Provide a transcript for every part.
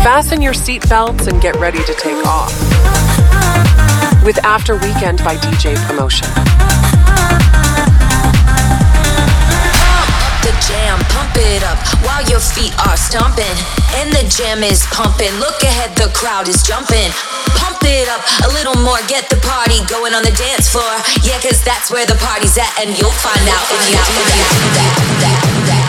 Fasten your seatbelts and get ready to take off. With After Weekend by DJ Promotion. the jam, pump it up while your feet are stomping. And the jam is pumping. Look ahead, the crowd is jumping. Pump it up a little more, get the party going on the dance floor. Yeah, cause that's where the party's at, and you'll find out if you do that.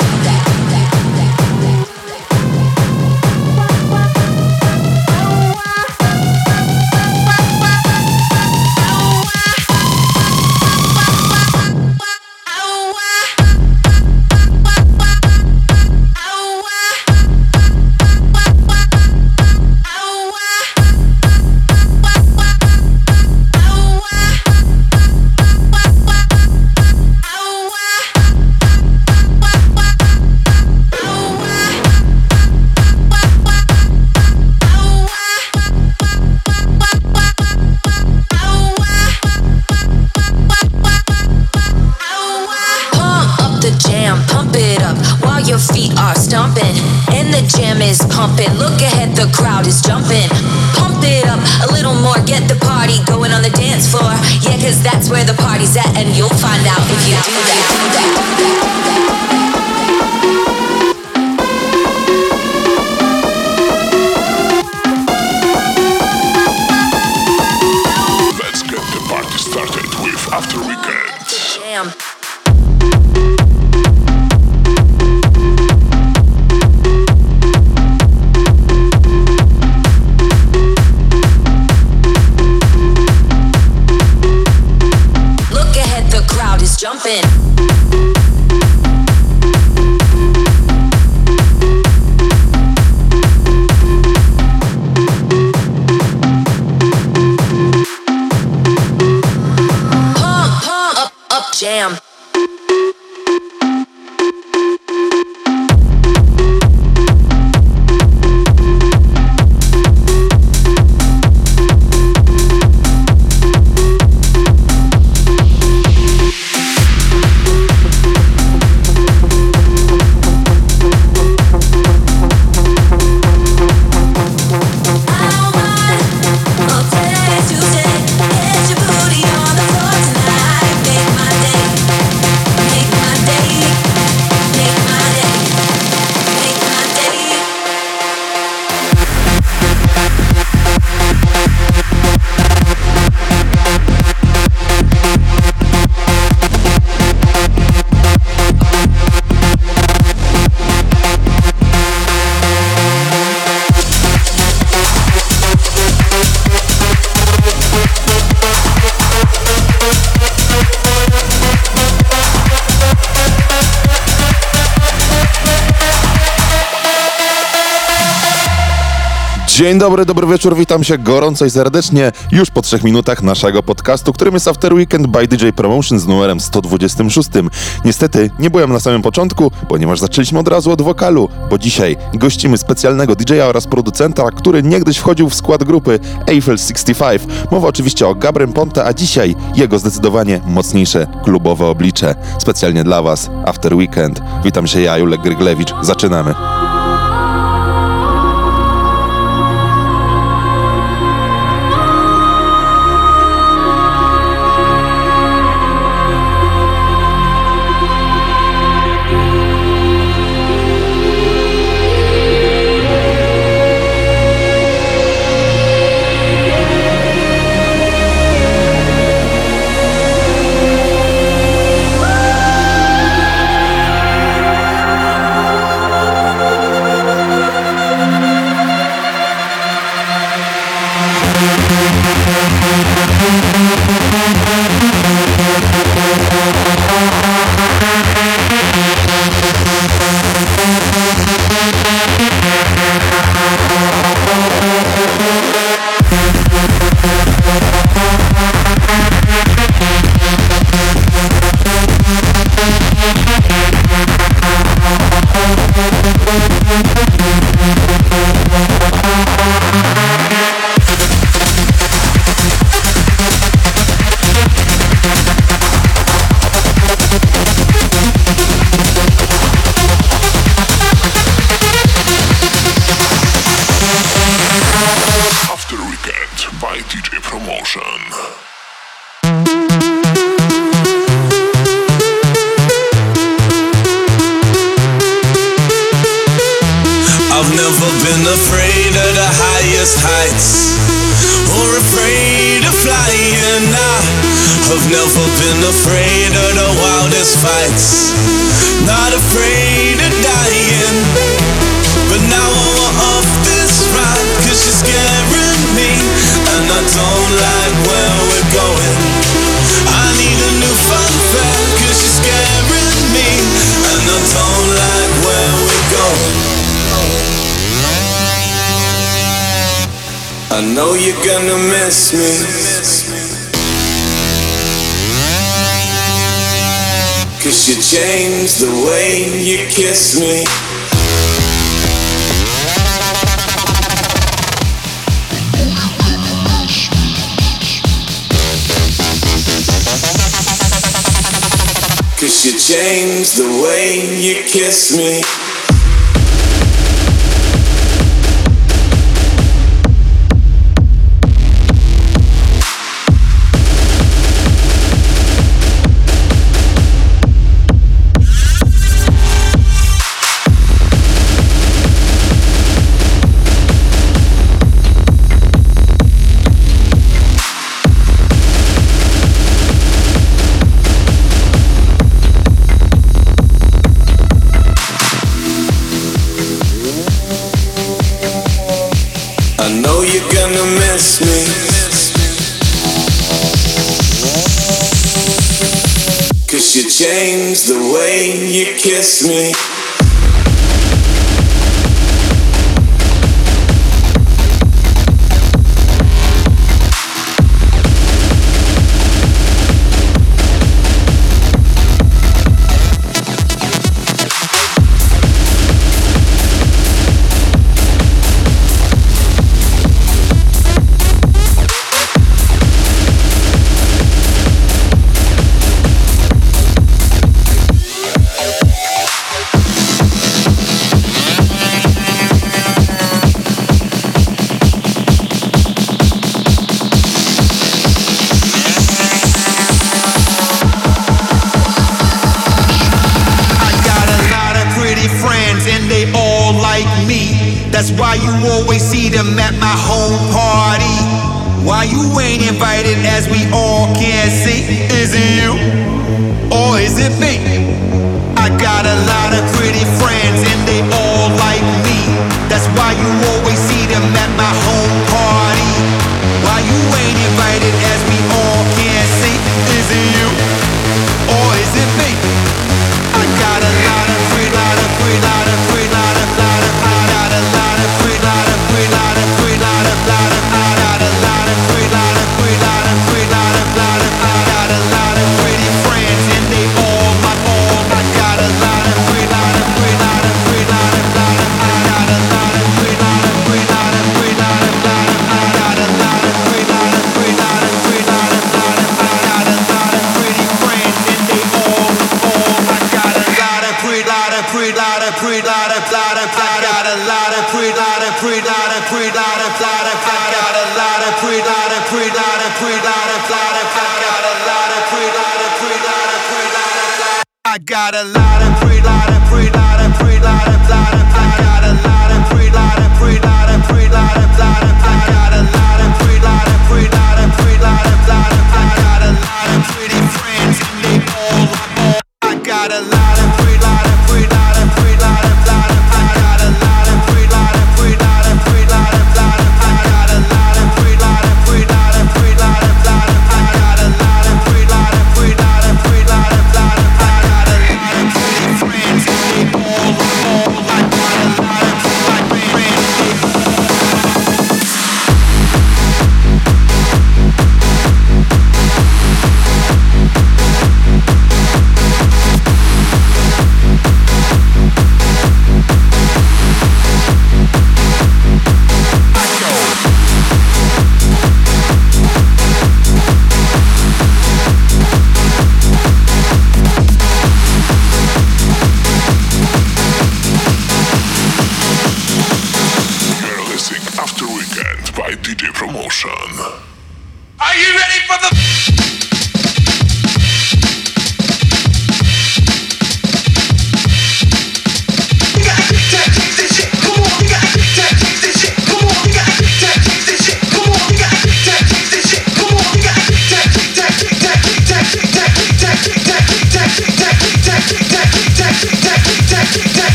Dzień dobry, dobry wieczór, witam się gorąco i serdecznie już po trzech minutach naszego podcastu, którym jest After Weekend by DJ Promotion z numerem 126. Niestety nie byłem na samym początku, ponieważ zaczęliśmy od razu od wokalu, bo dzisiaj gościmy specjalnego DJ-a oraz producenta, który niegdyś wchodził w skład grupy Eiffel 65. Mowa oczywiście o Gabrem Ponte, a dzisiaj jego zdecydowanie mocniejsze klubowe oblicze. Specjalnie dla Was After Weekend. Witam się ja, Julek Gryglewicz. Zaczynamy. never been afraid of the highest heights or afraid of flying. I have never been afraid of the wildest fights, not afraid of dying. But now I want off this ride, cause you're scaring me, and I don't like where we're going. I know you're gonna miss me. Cause you changed the way you kiss me. Cause you changed the way you kiss me. kiss me.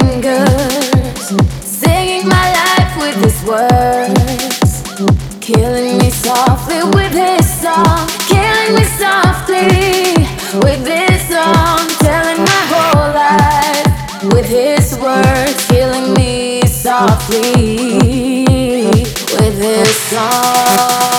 fingers, singing my life with his words, killing me softly with his song, killing me softly with his song, telling my whole life with his words, killing me softly with his song.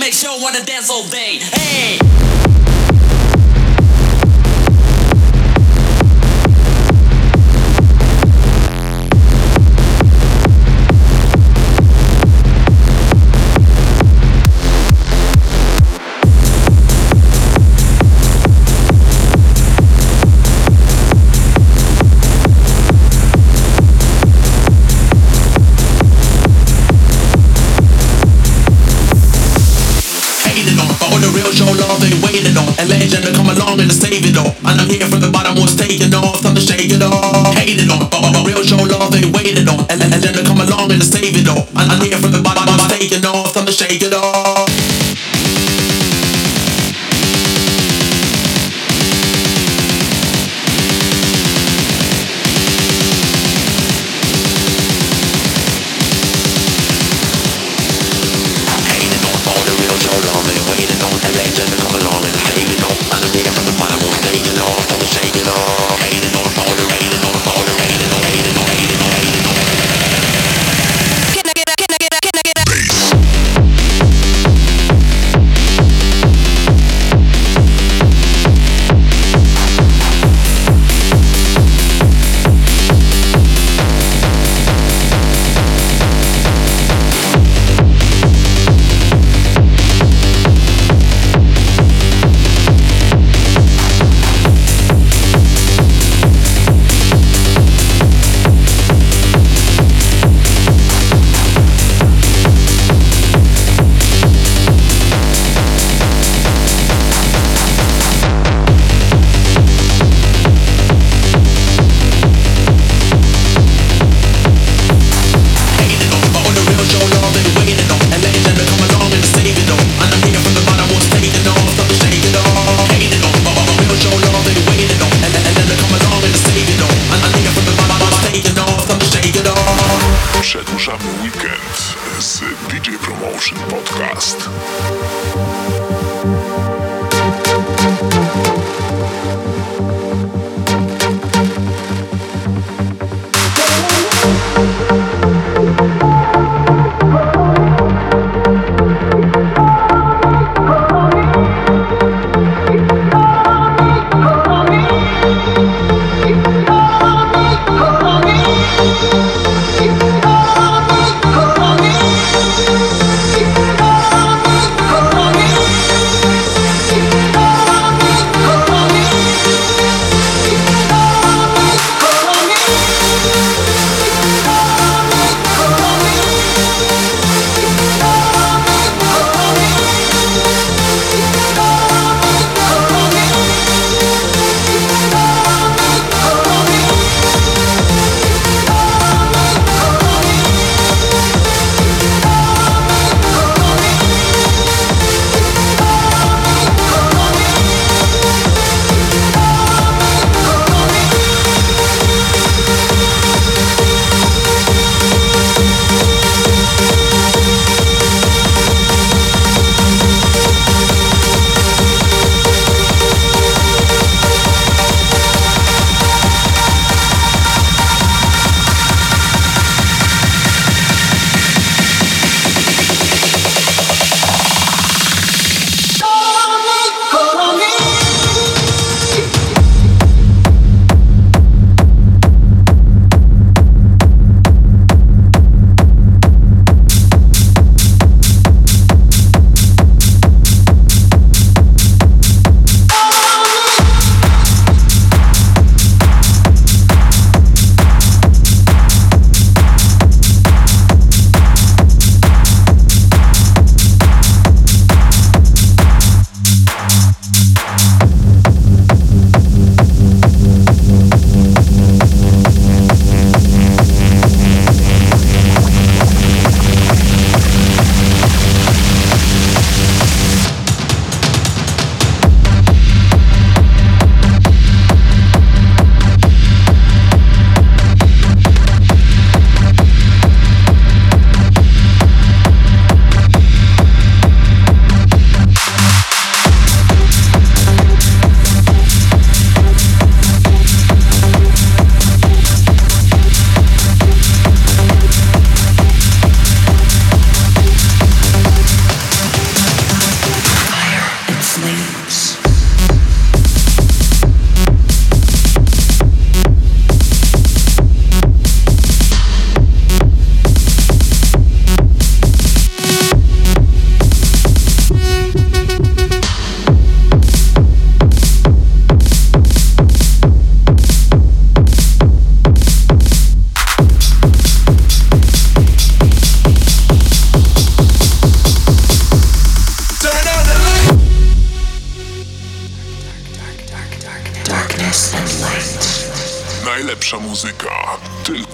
make sure wanna dance all day. Hey. I'ma shake it off.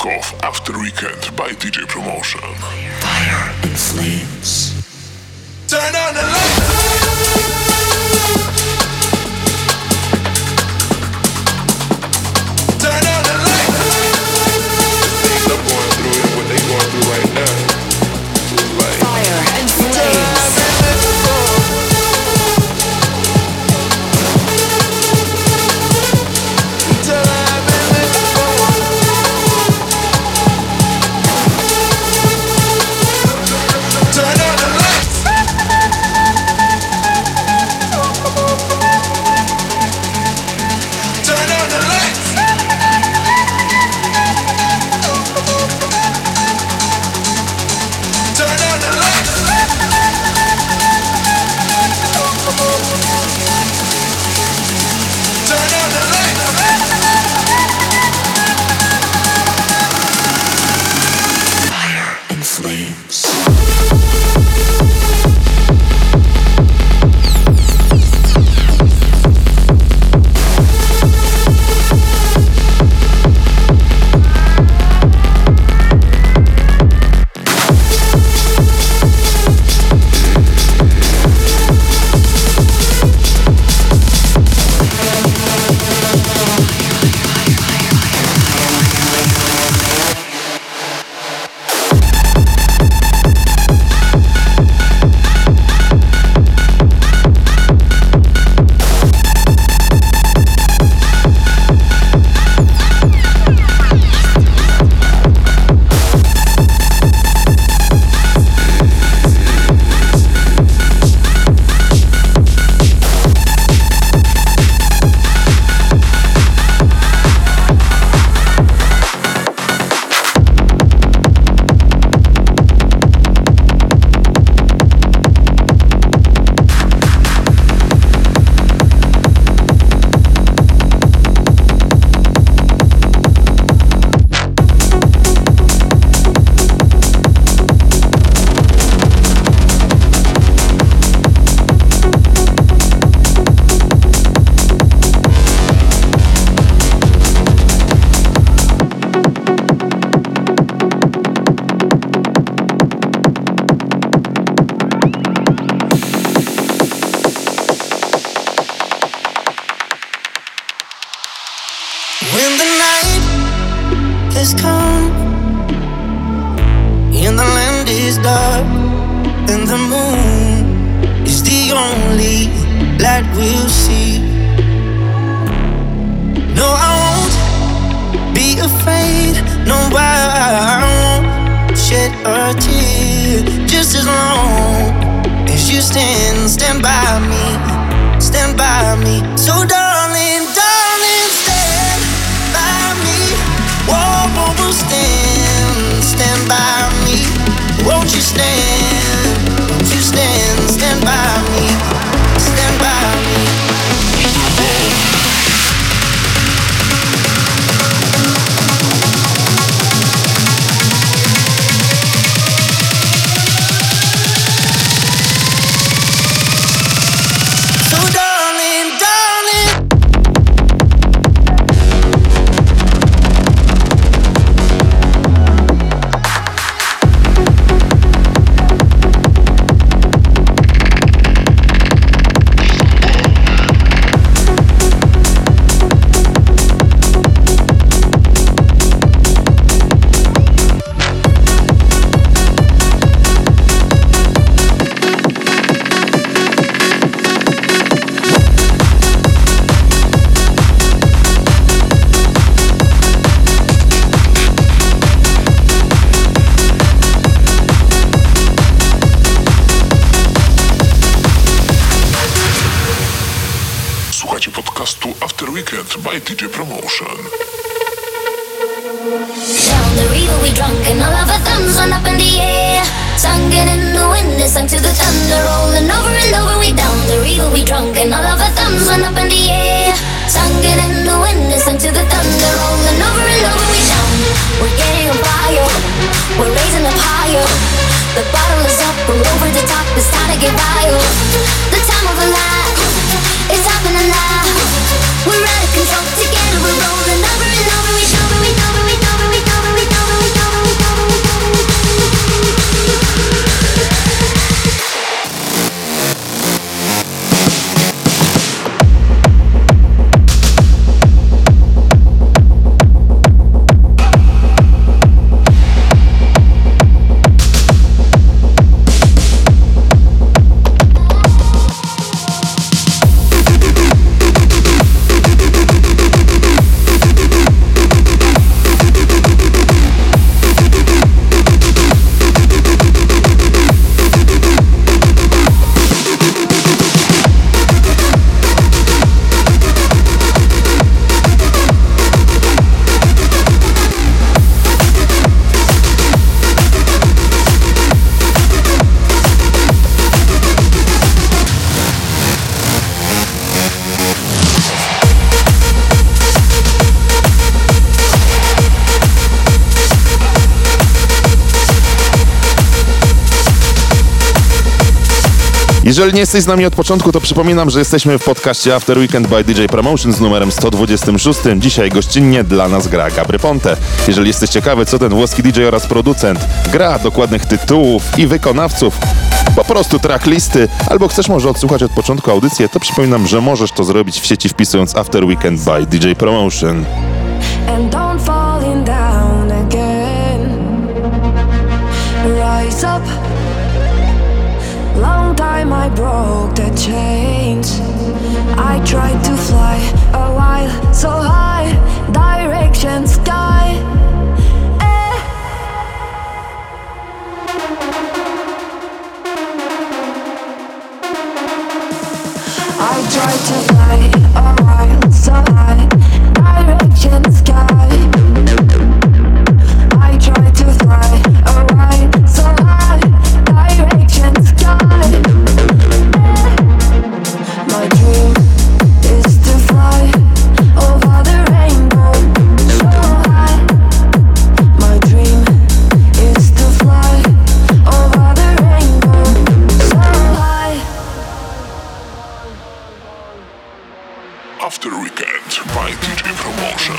Tylko w After Weekend by DJ Promotion. Fire and flames. Turn on the lights. By DJ Promotion. Down the river we drunk and all of our thumbs went up in the air. Singing in the wind and sung to the thunder, rolling over and over. We down the river we drunk and all of our thumbs went up in the air. Singing in the wind and sung to the thunder, rolling over and over. We down, we're getting on fire, we're raising up higher. The bottle is up, we're over the top. It's time to get wild. The time of a life, it's happening now. We're out of control together. We're rolling over and over. We over, we over, Jeżeli nie jesteś z nami od początku, to przypominam, że jesteśmy w podcaście After Weekend by DJ Promotion z numerem 126. Dzisiaj gościnnie dla nas gra Gabry Ponte. Jeżeli jesteś ciekawy, co ten włoski DJ oraz producent gra, dokładnych tytułów i wykonawców, po prostu tracklisty, albo chcesz może odsłuchać od początku audycję, to przypominam, że możesz to zrobić w sieci wpisując After Weekend by DJ Promotion. After Weekend by DJ Promotion.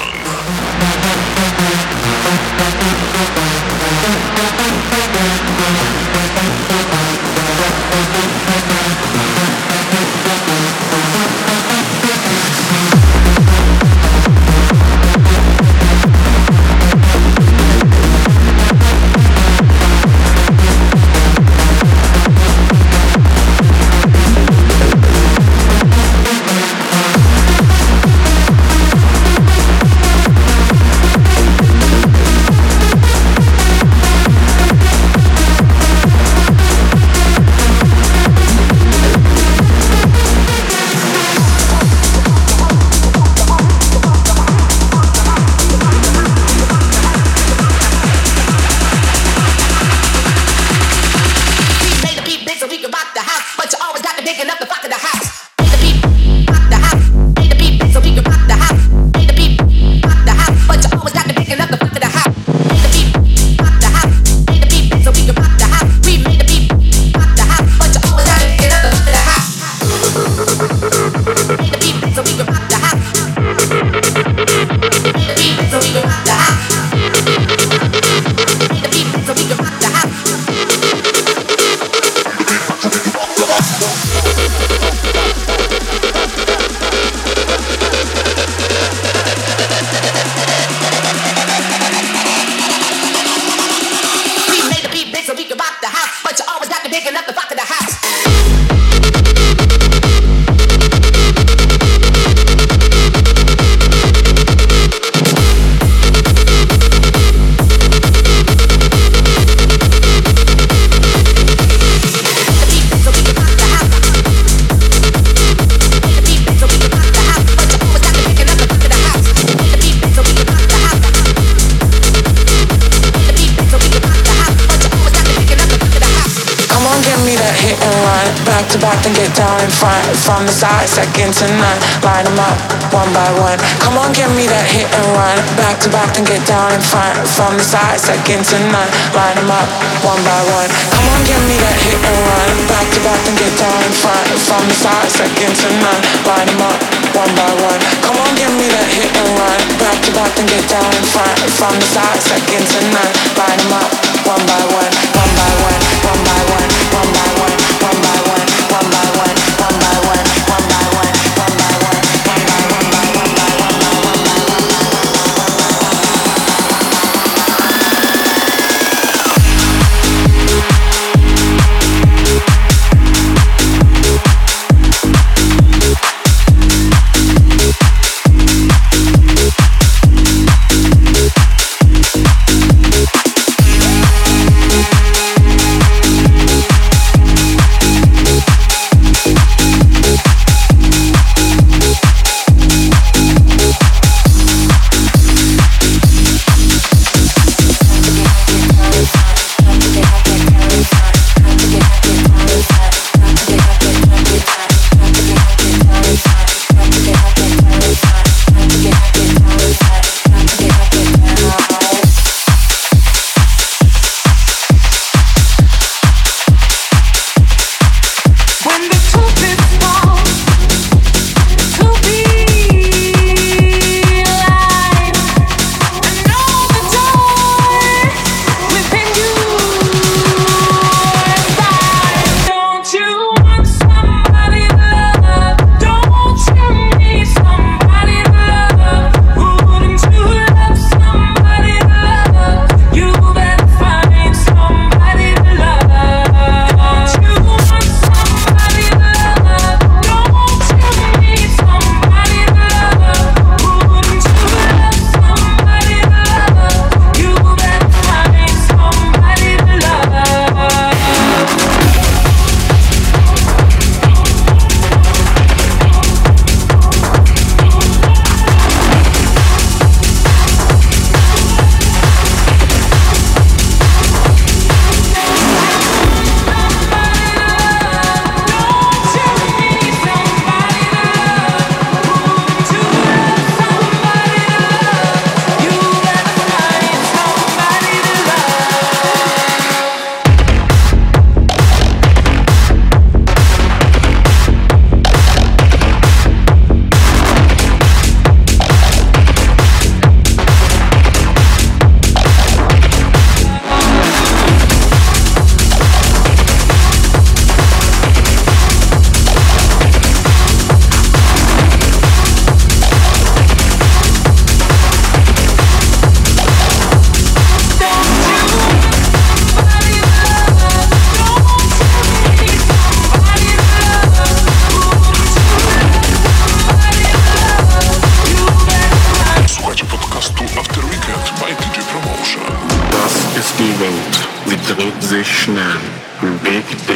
From the side, second to none. Line them up, one by one. Come on, give me that hit and run. Back to back, then get down in front. From the side, second to none. Line them up, one by one. Come on, give me that hit and run. Back to back, then get down in front. From the side, second to none. Line them up, one by one. Come on, give me that hit and run. Back to back, then get down in front. From the side, second to none. Line them up, one by one,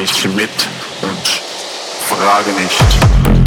Dich mit und frage nicht.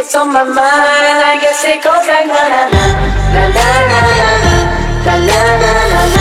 it's on my mind. I guess it goes like na na na na na na na na na na.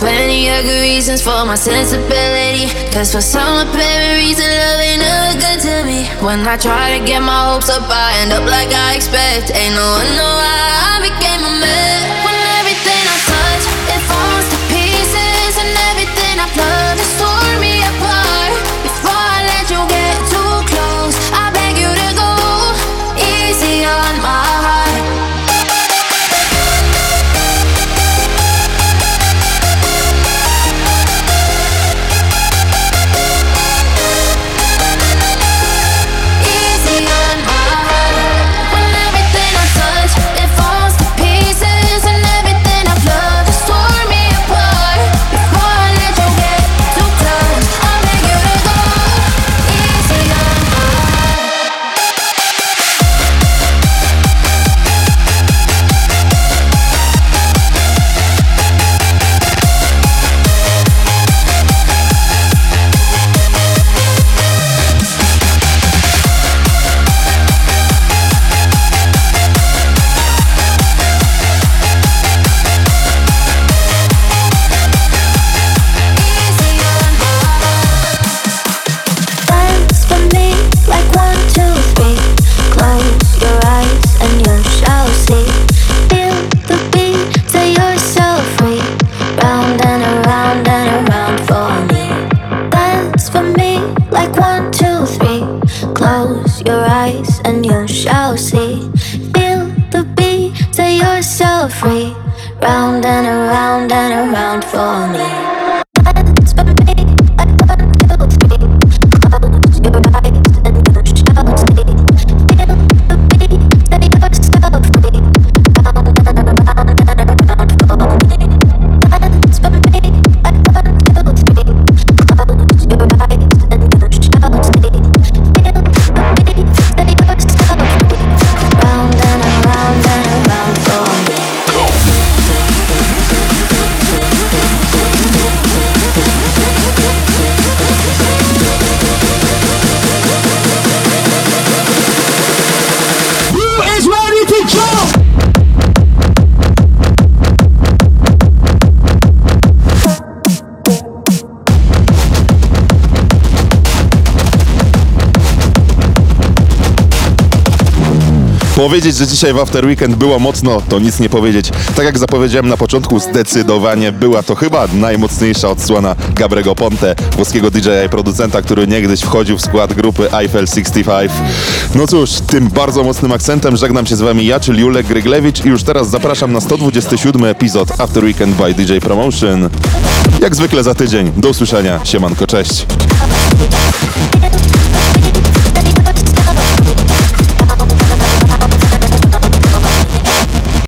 Plenty of good reasons for my sensibility. Cause for some apparent reason, love ain't never good to me. When I try to get my hopes up, I end up like I expect. Ain't no one know how I became a mess. When everything I touch, it falls to pieces. And everything I've loved is Powiedzieć, że dzisiaj w After Weekend było mocno, to nic nie powiedzieć. Tak jak zapowiedziałem na początku, zdecydowanie była to chyba najmocniejsza odsłona Gabrego Ponte, włoskiego DJ-a i producenta, który niegdyś wchodził w skład grupy Eiffel 65. No cóż, tym bardzo mocnym akcentem żegnam się z wami ja, czyli Julek Gryglewicz i już teraz zapraszam na 127 epizod After Weekend by DJ Promotion. Jak zwykle za tydzień. Do usłyszenia. Siemanko, cześć.